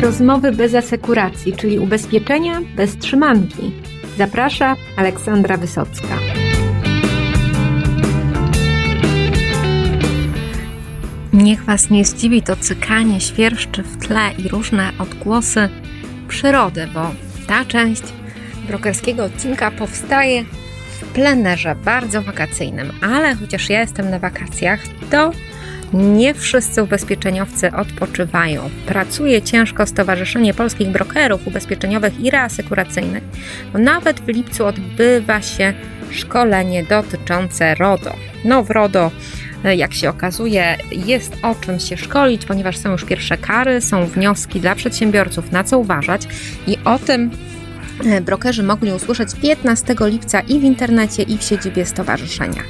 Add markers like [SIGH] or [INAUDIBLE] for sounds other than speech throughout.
rozmowy bez asekuracji, czyli ubezpieczenia bez trzymanki. Zaprasza Aleksandra Wysocka. Niech Was nie zdziwi to cykanie świerszczy w tle i różne odgłosy przyrody, bo ta część brokerskiego odcinka powstaje w plenerze bardzo wakacyjnym. Ale chociaż ja jestem na wakacjach, to nie wszyscy ubezpieczeniowcy odpoczywają. Pracuje ciężko Stowarzyszenie Polskich Brokerów Ubezpieczeniowych i Reasekuracyjnych. Nawet w lipcu odbywa się szkolenie dotyczące RODO. No w RODO jak się okazuje, jest o czym się szkolić, ponieważ są już pierwsze kary, są wnioski dla przedsiębiorców, na co uważać i o tym e, brokerzy mogli usłyszeć 15 lipca i w internecie, i w siedzibie stowarzyszenia.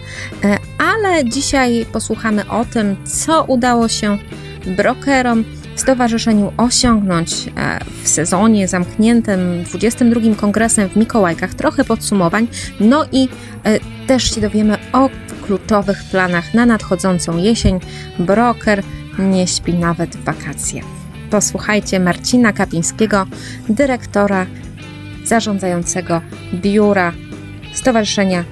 E, ale dzisiaj posłuchamy o tym, co udało się brokerom stowarzyszeniu osiągnąć e, w sezonie zamkniętym 22 kongresem w Mikołajkach, trochę podsumowań, no i też się dowiemy o kluczowych planach na nadchodzącą jesień. Broker nie śpi nawet w wakacje. Posłuchajcie Marcina Kapińskiego, dyrektora zarządzającego biura Stowarzyszenia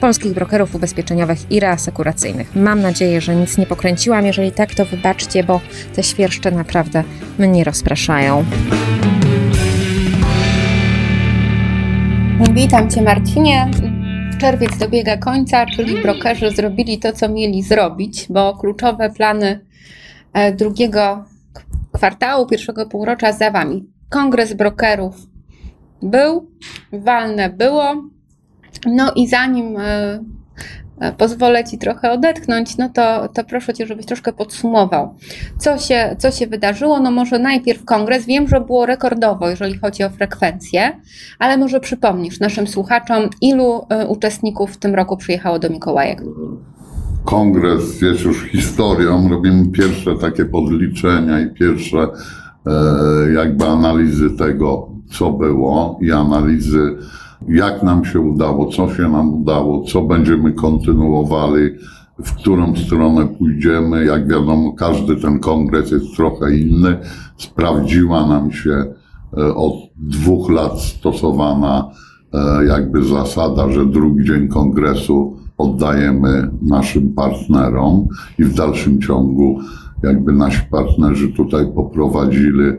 Polskich Brokerów Ubezpieczeniowych i Reasekuracyjnych. Mam nadzieję, że nic nie pokręciłam. Jeżeli tak, to wybaczcie, bo te świerszcze naprawdę mnie rozpraszają. Witam Cię Marcinie czerwiec dobiega końca, czyli brokerzy zrobili to, co mieli zrobić, bo kluczowe plany e, drugiego kwartału, pierwszego półrocza za Wami. Kongres brokerów był, walne było. No i zanim e, E, pozwolę Ci trochę odetchnąć, no to, to proszę Cię, żebyś troszkę podsumował, co się, co się wydarzyło. No może najpierw kongres. Wiem, że było rekordowo, jeżeli chodzi o frekwencję, ale może przypomnisz naszym słuchaczom, ilu e, uczestników w tym roku przyjechało do Mikołajek? Kongres jest już historią. Robimy pierwsze takie podliczenia i pierwsze jakby analizy tego, co było i analizy jak nam się udało, co się nam udało, co będziemy kontynuowali, w którą stronę pójdziemy. Jak wiadomo, każdy ten kongres jest trochę inny. Sprawdziła nam się e, od dwóch lat stosowana e, jakby zasada, że drugi dzień kongresu oddajemy naszym partnerom i w dalszym ciągu jakby nasi partnerzy tutaj poprowadzili e,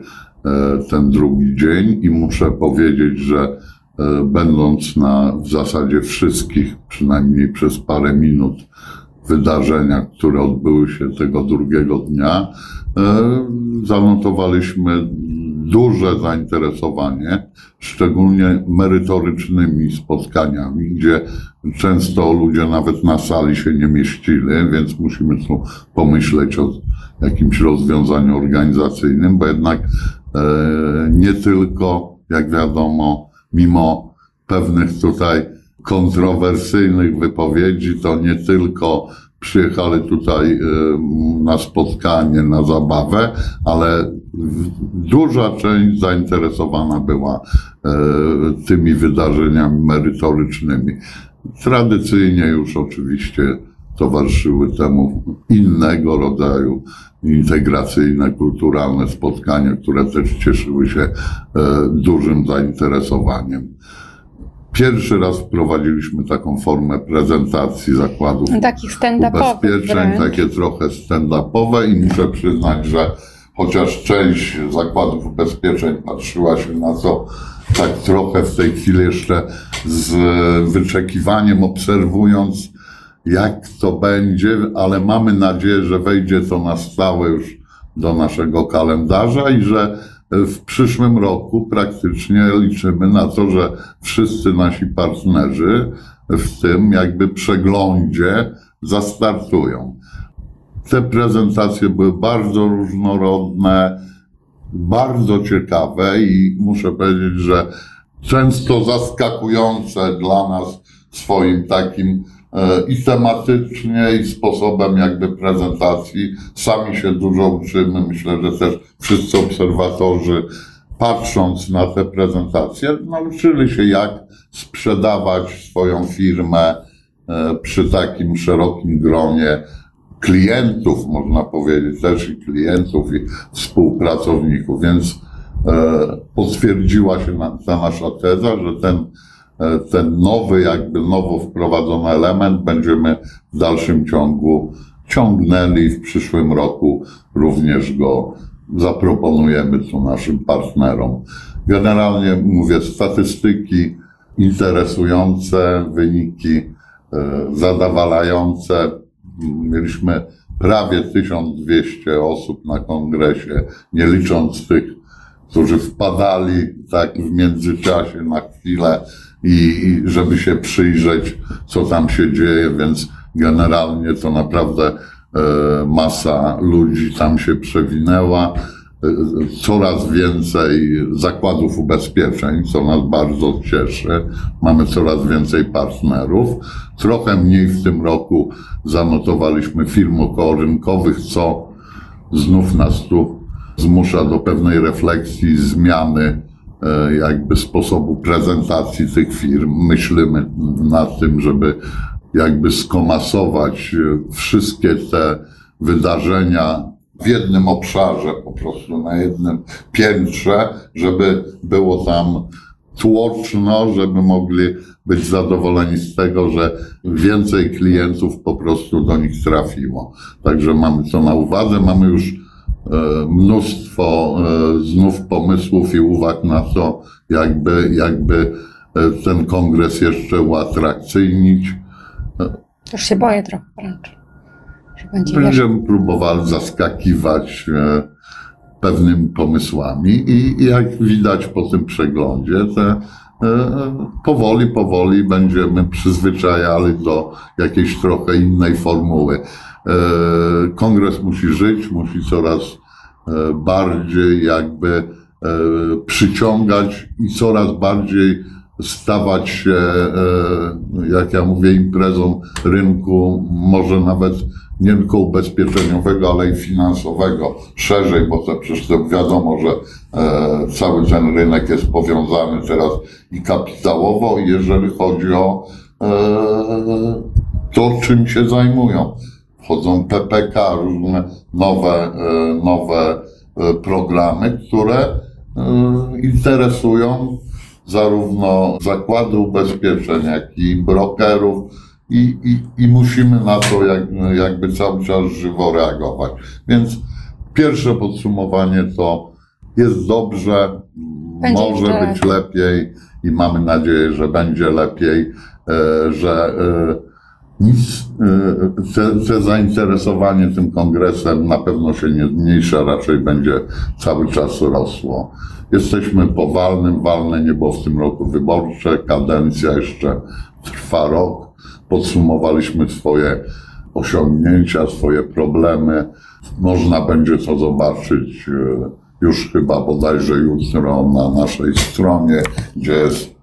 ten drugi dzień i muszę powiedzieć, że będąc na w zasadzie wszystkich, przynajmniej przez parę minut, wydarzeniach, które odbyły się tego drugiego dnia, e, zanotowaliśmy duże zainteresowanie, szczególnie merytorycznymi spotkaniami, gdzie często ludzie nawet na sali się nie mieścili, więc musimy tu pomyśleć o jakimś rozwiązaniu organizacyjnym, bo jednak e, nie tylko, jak wiadomo, mimo pewnych tutaj kontrowersyjnych wypowiedzi, to nie tylko przyjechali tutaj y, na spotkanie, na zabawę, ale duża część zainteresowana była y, tymi wydarzeniami merytorycznymi. Tradycyjnie już oczywiście towarzyszyły temu innego rodzaju integracyjne, kulturalne spotkania, które też cieszyły się e, dużym zainteresowaniem. Pierwszy raz wprowadziliśmy taką formę prezentacji zakładów Takich ubezpieczeń, takie trochę stand-upowe i muszę przyznać, że chociaż część zakładów ubezpieczeń patrzyła się na to tak trochę w tej chwili jeszcze z wyczekiwaniem, obserwując jak to będzie, ale mamy nadzieję, że wejdzie to na stałe już do naszego kalendarza i że w przyszłym roku praktycznie liczymy na to, że wszyscy nasi partnerzy w tym jakby przeglądzie zastartują. Te prezentacje były bardzo różnorodne, bardzo ciekawe i muszę powiedzieć, że często zaskakujące dla nas swoim takim E, i tematycznie, i sposobem jakby prezentacji. Sami się dużo uczymy. Myślę, że też wszyscy obserwatorzy, patrząc na te prezentacje, nauczyli się, jak sprzedawać swoją firmę e, przy takim szerokim gronie klientów, można powiedzieć, też i klientów, i współpracowników. Więc potwierdziła się ta nasza teza, że ten, e, ten nowy, jakby nowo wprowadzony element będziemy w dalszym ciągu ciągnęli w przyszłym roku również go zaproponujemy tu naszym partnerom. Generalnie mówię, statystyki interesujące, wyniki e, zadowalające. Mieliśmy prawie 1200 osób na kongresie, nie licząc tych, którzy wpadali tak w międzyczasie na chwilę i, żeby się przyjrzeć, co tam się dzieje, więc generalnie to naprawdę e, masa ludzi tam się przewinęła. E, Coraz więcej zakładów ubezpieczeń, co nas bardzo cieszy. Mamy coraz więcej partnerów. Trochę mniej w tym roku zanotowaliśmy firm okołorynkowych, co znów nas tu zmusza do pewnej refleksji, zmiany jakby sposobu prezentacji tych firm. Myślimy nad tym, żeby jakby skomasować e, wszystkie te wydarzenia w jednym obszarze, po prostu na jednym piętrze, żeby było tam tłoczno, żeby mogli być zadowoleni z tego, że więcej klientów po prostu do nich trafiło. Także mamy to na uwadze, mamy już e, mnóstwo e, znów pomysłów i uwag na to, jakby, jakby e, ten kongres jeszcze uatrakcyjnić. Już się boję trochę wręcz. Że będzie jeszcze... Będziemy próbowali zaskakiwać e, pewnymi pomysłami i, jak widać po tym przeglądzie, te e, powoli, powoli będziemy przyzwyczajali do jakiejś trochę innej formuły. E, Kongres musi żyć, musi coraz e, bardziej jakby e, przyciągać i coraz bardziej stawać się, e, jak ja mówię, imprezą rynku, może nawet nie tylko ubezpieczeniowego, ale i finansowego szerzej, bo to przecież to wiadomo, że cały ten rynek jest powiązany teraz i kapitałowo, jeżeli chodzi o to, czym się zajmują. Wchodzą PPK, różne nowe, e, nowe e, programy, które e, interesują zarówno zakłady ubezpieczeń, jak i brokerów i, i, i musimy na to jak, jakby cały czas żywo reagować. Więc pierwsze podsumowanie to jest dobrze, Będzie może być lepiej i mamy nadzieję, że będzie lepiej, że nic, te, te zainteresowanie tym kongresem na pewno się nie zmniejsza, raczej będzie cały czas rosło. Jesteśmy po walnym, walne nie było w tym roku wyborcze, kadencja jeszcze trwa rok. Podsumowaliśmy swoje osiągnięcia, swoje problemy. Można będzie to zobaczyć e, już chyba bodajże jutro na naszej stronie, gdzie jest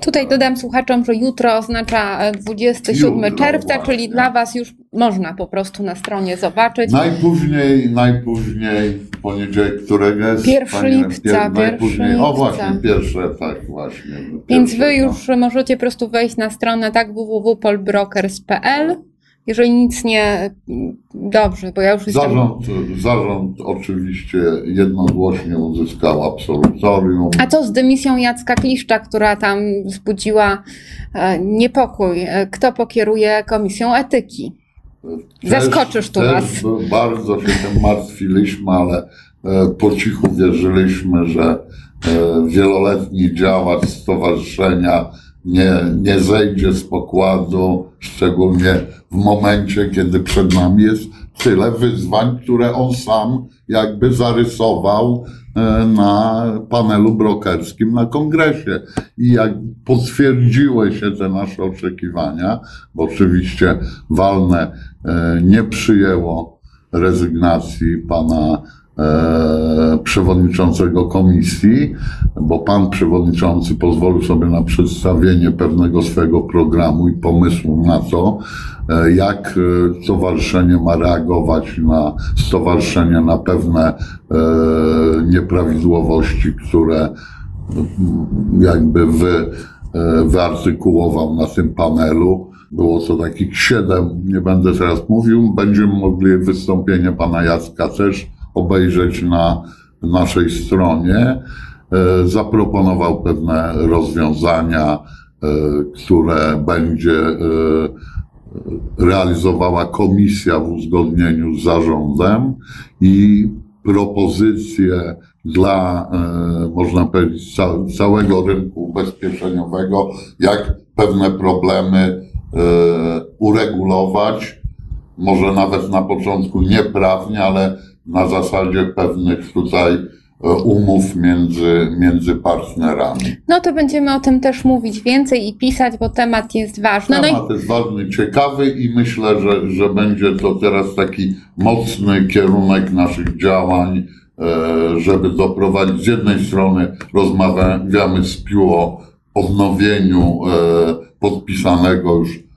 Tutaj dodam słuchaczom, że jutro oznacza e, 27 Jutro, czerwca, właśnie. czyli dla Was już można po prostu na stronie zobaczyć. Najpóźniej, najpóźniej w poniedziałek, którego jest? Pierwszy lipca, pierwszy o właśnie, pierwsze, tak właśnie. Więc pierwsze, Wy no. już możecie po prostu wejść na stronę tak www.polbrokers.pl. Jeżeli nic nie. Dobrze, bo ja już jestem. Zarząd, zarząd oczywiście jednogłośnie uzyskał absolutorium. A co z dymisją Jacka Kliszcza, która tam wzbudziła e, niepokój? E, Kto pokieruje komisją etyki? Zaskoczysz tu też nas. Bardzo się tym martwiliśmy, ale e, po cichu wierzyliśmy, że wieloletni działacz stowarzyszenia nie, nie zejdzie z pokładu, szczególnie w momencie, kiedy przed nami jest tyle wyzwań, które on sam jakby zarysował e, na panelu brokerskim na kongresie. I jak potwierdziły się te nasze oczekiwania, bo oczywiście walne e, nie przyjęło rezygnacji pana e, przewodniczącego komisji, bo pan przewodniczący pozwolił sobie na przedstawienie pewnego swego programu i pomysłu na to, e, jak e, stowarzyszenie ma reagować na stowarzyszenie na pewne e, nieprawidłowości, które mm, jakby wy, e, wyartykułował na tym panelu. Było to takich siedem, nie będę teraz mówił. Będziemy mogli wystąpienie pana Jacka też obejrzeć na naszej stronie, e, zaproponował pewne rozwiązania, e, które będzie e, realizowała komisja w uzgodnieniu z zarządem i propozycje dla, można powiedzieć, ca, całego rynku ubezpieczeniowego, jak pewne problemy uregulować, może nawet na początku nieprawnie, ale na zasadzie pewnych tutaj e, umów między, między partnerami. No to będziemy o tym też mówić więcej i pisać, bo temat jest ważny. No i Temat jest ważny, ciekawy i myślę, że, że będzie to teraz taki mocny kierunek naszych działań, e, żeby doprowadzić z jednej strony rozmawiamy z PIU o odnowieniu e, podpisanego już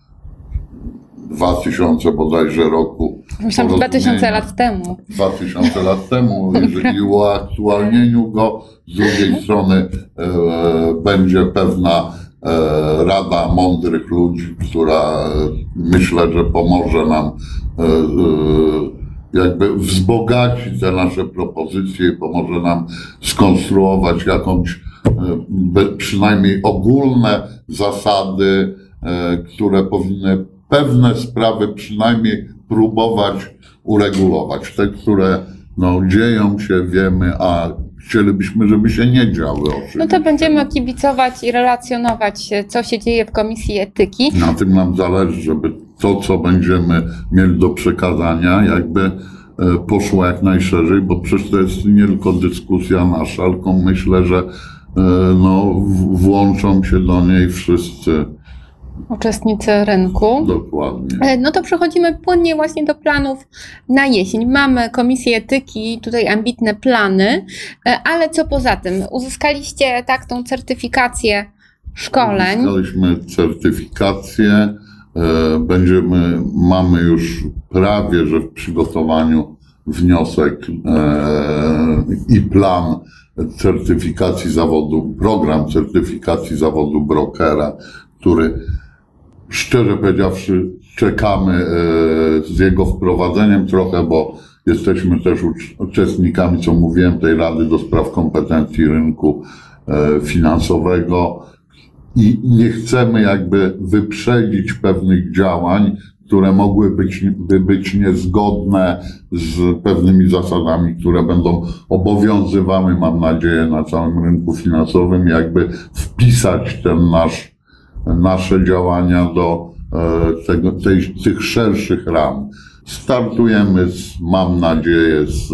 2000 bodajże roku. myślałam, że 2000 porozumienia. lat temu. 2000 lat temu, jeżeli i [LAUGHS] uaktualnieniu go. Z drugiej strony e, będzie pewna e, rada mądrych ludzi, która e, myślę, że pomoże nam e, e, jakby wzbogacić te nasze propozycje i pomoże nam skonstruować jakąś e, przynajmniej ogólne zasady, które powinny pewne sprawy przynajmniej próbować uregulować. Te, które no, dzieją się, wiemy, a chcielibyśmy, żeby się nie działy oczywiście. No to będziemy kibicować i relacjonować, co się dzieje w Komisji Etyki. Na tym nam zależy, żeby to, co będziemy mieli do przekazania, jakby e, poszło jak najszerzej, bo przecież to jest nie tylko dyskusja nasza, tylko myślę, że e, no, włączą się do niej wszyscy Uczestnicy rynku. dokładnie. E, No to przechodzimy płynnie właśnie do planów na jesień. Mamy Komisję Etyki, tutaj ambitne plany, e, ale co poza tym? Uzyskaliście tak tą certyfikację szkoleń. Uzyskaliśmy certyfikację. e, Będziemy, mamy już prawie, że w przygotowaniu wniosek i plan certyfikacji zawodu, program certyfikacji zawodu brokera, który szczerze powiedziawszy czekamy e, z jego wprowadzeniem trochę, bo jesteśmy też ucz- uczestnikami, co mówiłem, tej Rady do Spraw Kompetencji Rynku e, Finansowego. I nie chcemy jakby wyprzedzić pewnych działań, które mogły być, by być niezgodne z pewnymi zasadami, które będą obowiązywały, mam nadzieję, na całym rynku finansowym, jakby wpisać ten nasz, nasze działania do e, tego, tej, tych szerszych ram. Startujemy, z, mam nadzieję, z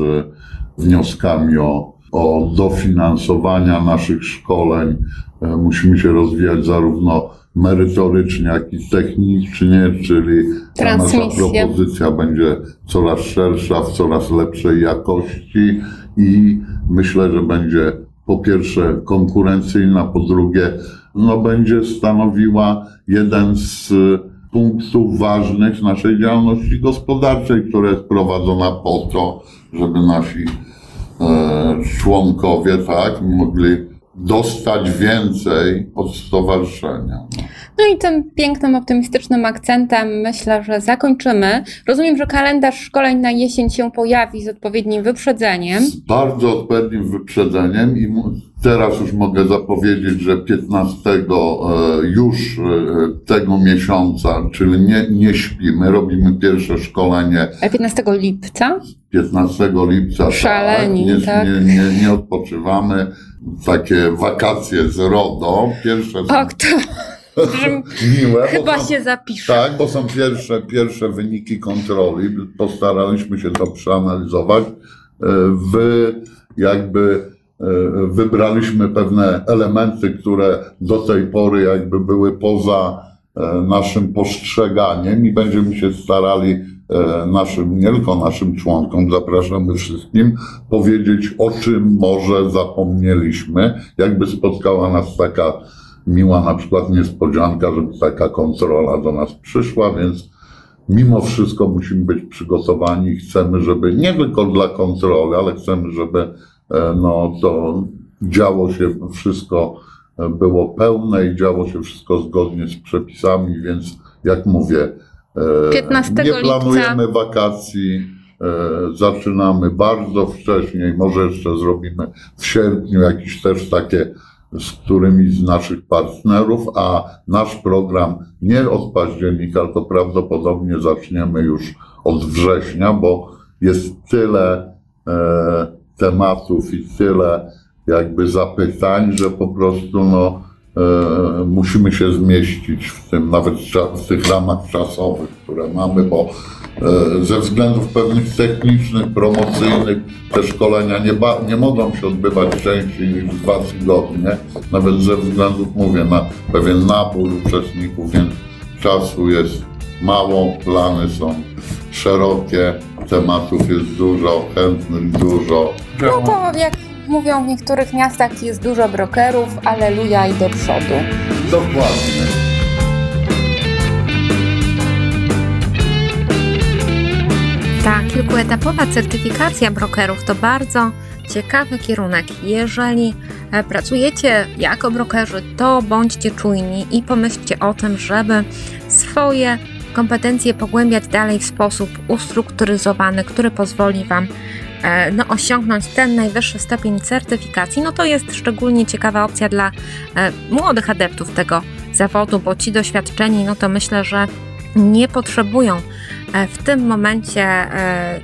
wnioskami o, o dofinansowania naszych szkoleń. E, Musimy się rozwijać zarówno merytorycznie, jak i technicznie, czyli ta nasza propozycja będzie coraz szersza, w coraz lepszej jakości i myślę, że będzie po pierwsze konkurencyjna, po drugie no, będzie stanowiła jeden z y, punktów ważnych naszej działalności gospodarczej, która jest prowadzona po to, żeby nasi e, członkowie tak mogli dostać więcej od stowarzyszenia. No i tym pięknym, optymistycznym akcentem myślę, że zakończymy. Rozumiem, że kalendarz szkoleń na jesień się pojawi z odpowiednim wyprzedzeniem. Z bardzo odpowiednim wyprzedzeniem i teraz już mogę zapowiedzieć, że 15 e, już e, tego miesiąca, czyli nie, nie śpimy, robimy pierwsze szkolenie E, 15 lipca. 15 lipca. Szaleni, tak, nie, tak. Nie, nie, nie odpoczywamy. Takie wakacje z RODO. Pierwsze są O, kto? miłe. bo Chyba są- się zapisze. tak, bo są pierwsze, pierwsze wyniki kontroli. Postaraliśmy się to przeanalizować. E, Wy jakby e, wybraliśmy pewne elementy, które do tej pory jakby były poza e, naszym postrzeganiem i będziemy się starali naszym, nie tylko naszym członkom, zapraszamy wszystkim, powiedzieć o czym może zapomnieliśmy. Jakby spotkała nas taka miła na przykład niespodzianka, żeby taka kontrola do nas przyszła, więc mimo wszystko musimy być przygotowani. Chcemy, żeby nie tylko dla kontroli, ale chcemy, żeby e, no, to działo się wszystko, e, było pełne i działo się wszystko zgodnie z przepisami, więc jak mówię, e, 15 nie lipca. planujemy wakacji. zaczynamy bardzo wcześnie, może jeszcze zrobimy w sierpniu jakieś też takie z którymi z naszych partnerów, a nasz program nie od października, tylko prawdopodobnie zaczniemy już od września, bo jest tyle e, tematów i tyle jakby zapytań, że po prostu no, e, musimy się zmieścić w tym, nawet w tych ramach czasowych, które mamy, bo e, ze względów pewnych technicznych, promocyjnych te szkolenia nie, nie mogą się odbywać częściej niż dwa tygodnie, nawet ze względów, mówię, na pewien nabór uczestników, więc czasu jest mało, plany są szerokie, tematów jest dużo, chętnych dużo. No to jak mówią w niektórych miastach jest dużo brokerów, aleluja i do przodu. Dokładnie. Ta kilkuetapowa certyfikacja brokerów to bardzo ciekawy kierunek. Jeżeli e, pracujecie jako brokerzy, to bądźcie czujni i pomyślcie o tym, żeby swoje kompetencje pogłębiać dalej w sposób ustrukturyzowany, który pozwoli Wam no, osiągnąć ten najwyższy stopień certyfikacji. No to jest szczególnie ciekawa opcja dla e, młodych adeptów tego zawodu, bo ci doświadczeni, no to myślę, że nie potrzebują e, w tym momencie e,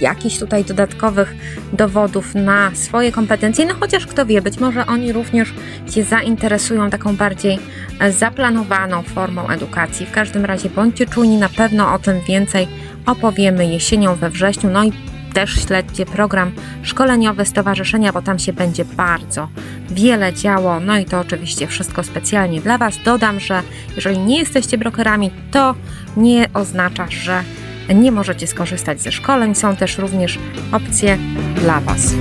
jakichś tutaj dodatkowych dowodów na swoje kompetencje, no chociaż kto wie, być może oni również się zainteresują taką bardziej e, zaplanowaną formą edukacji. W każdym razie bądźcie czujni, na pewno o tym więcej opowiemy jesienią we wrześniu, no i też śledźcie program szkoleniowy Stowarzyszenia, bo tam się będzie bardzo wiele działo. No i to oczywiście wszystko specjalnie dla Was. Dodam, że jeżeli nie jesteście brokerami, to nie oznacza, że nie możecie skorzystać ze szkoleń. Są też również opcje dla Was.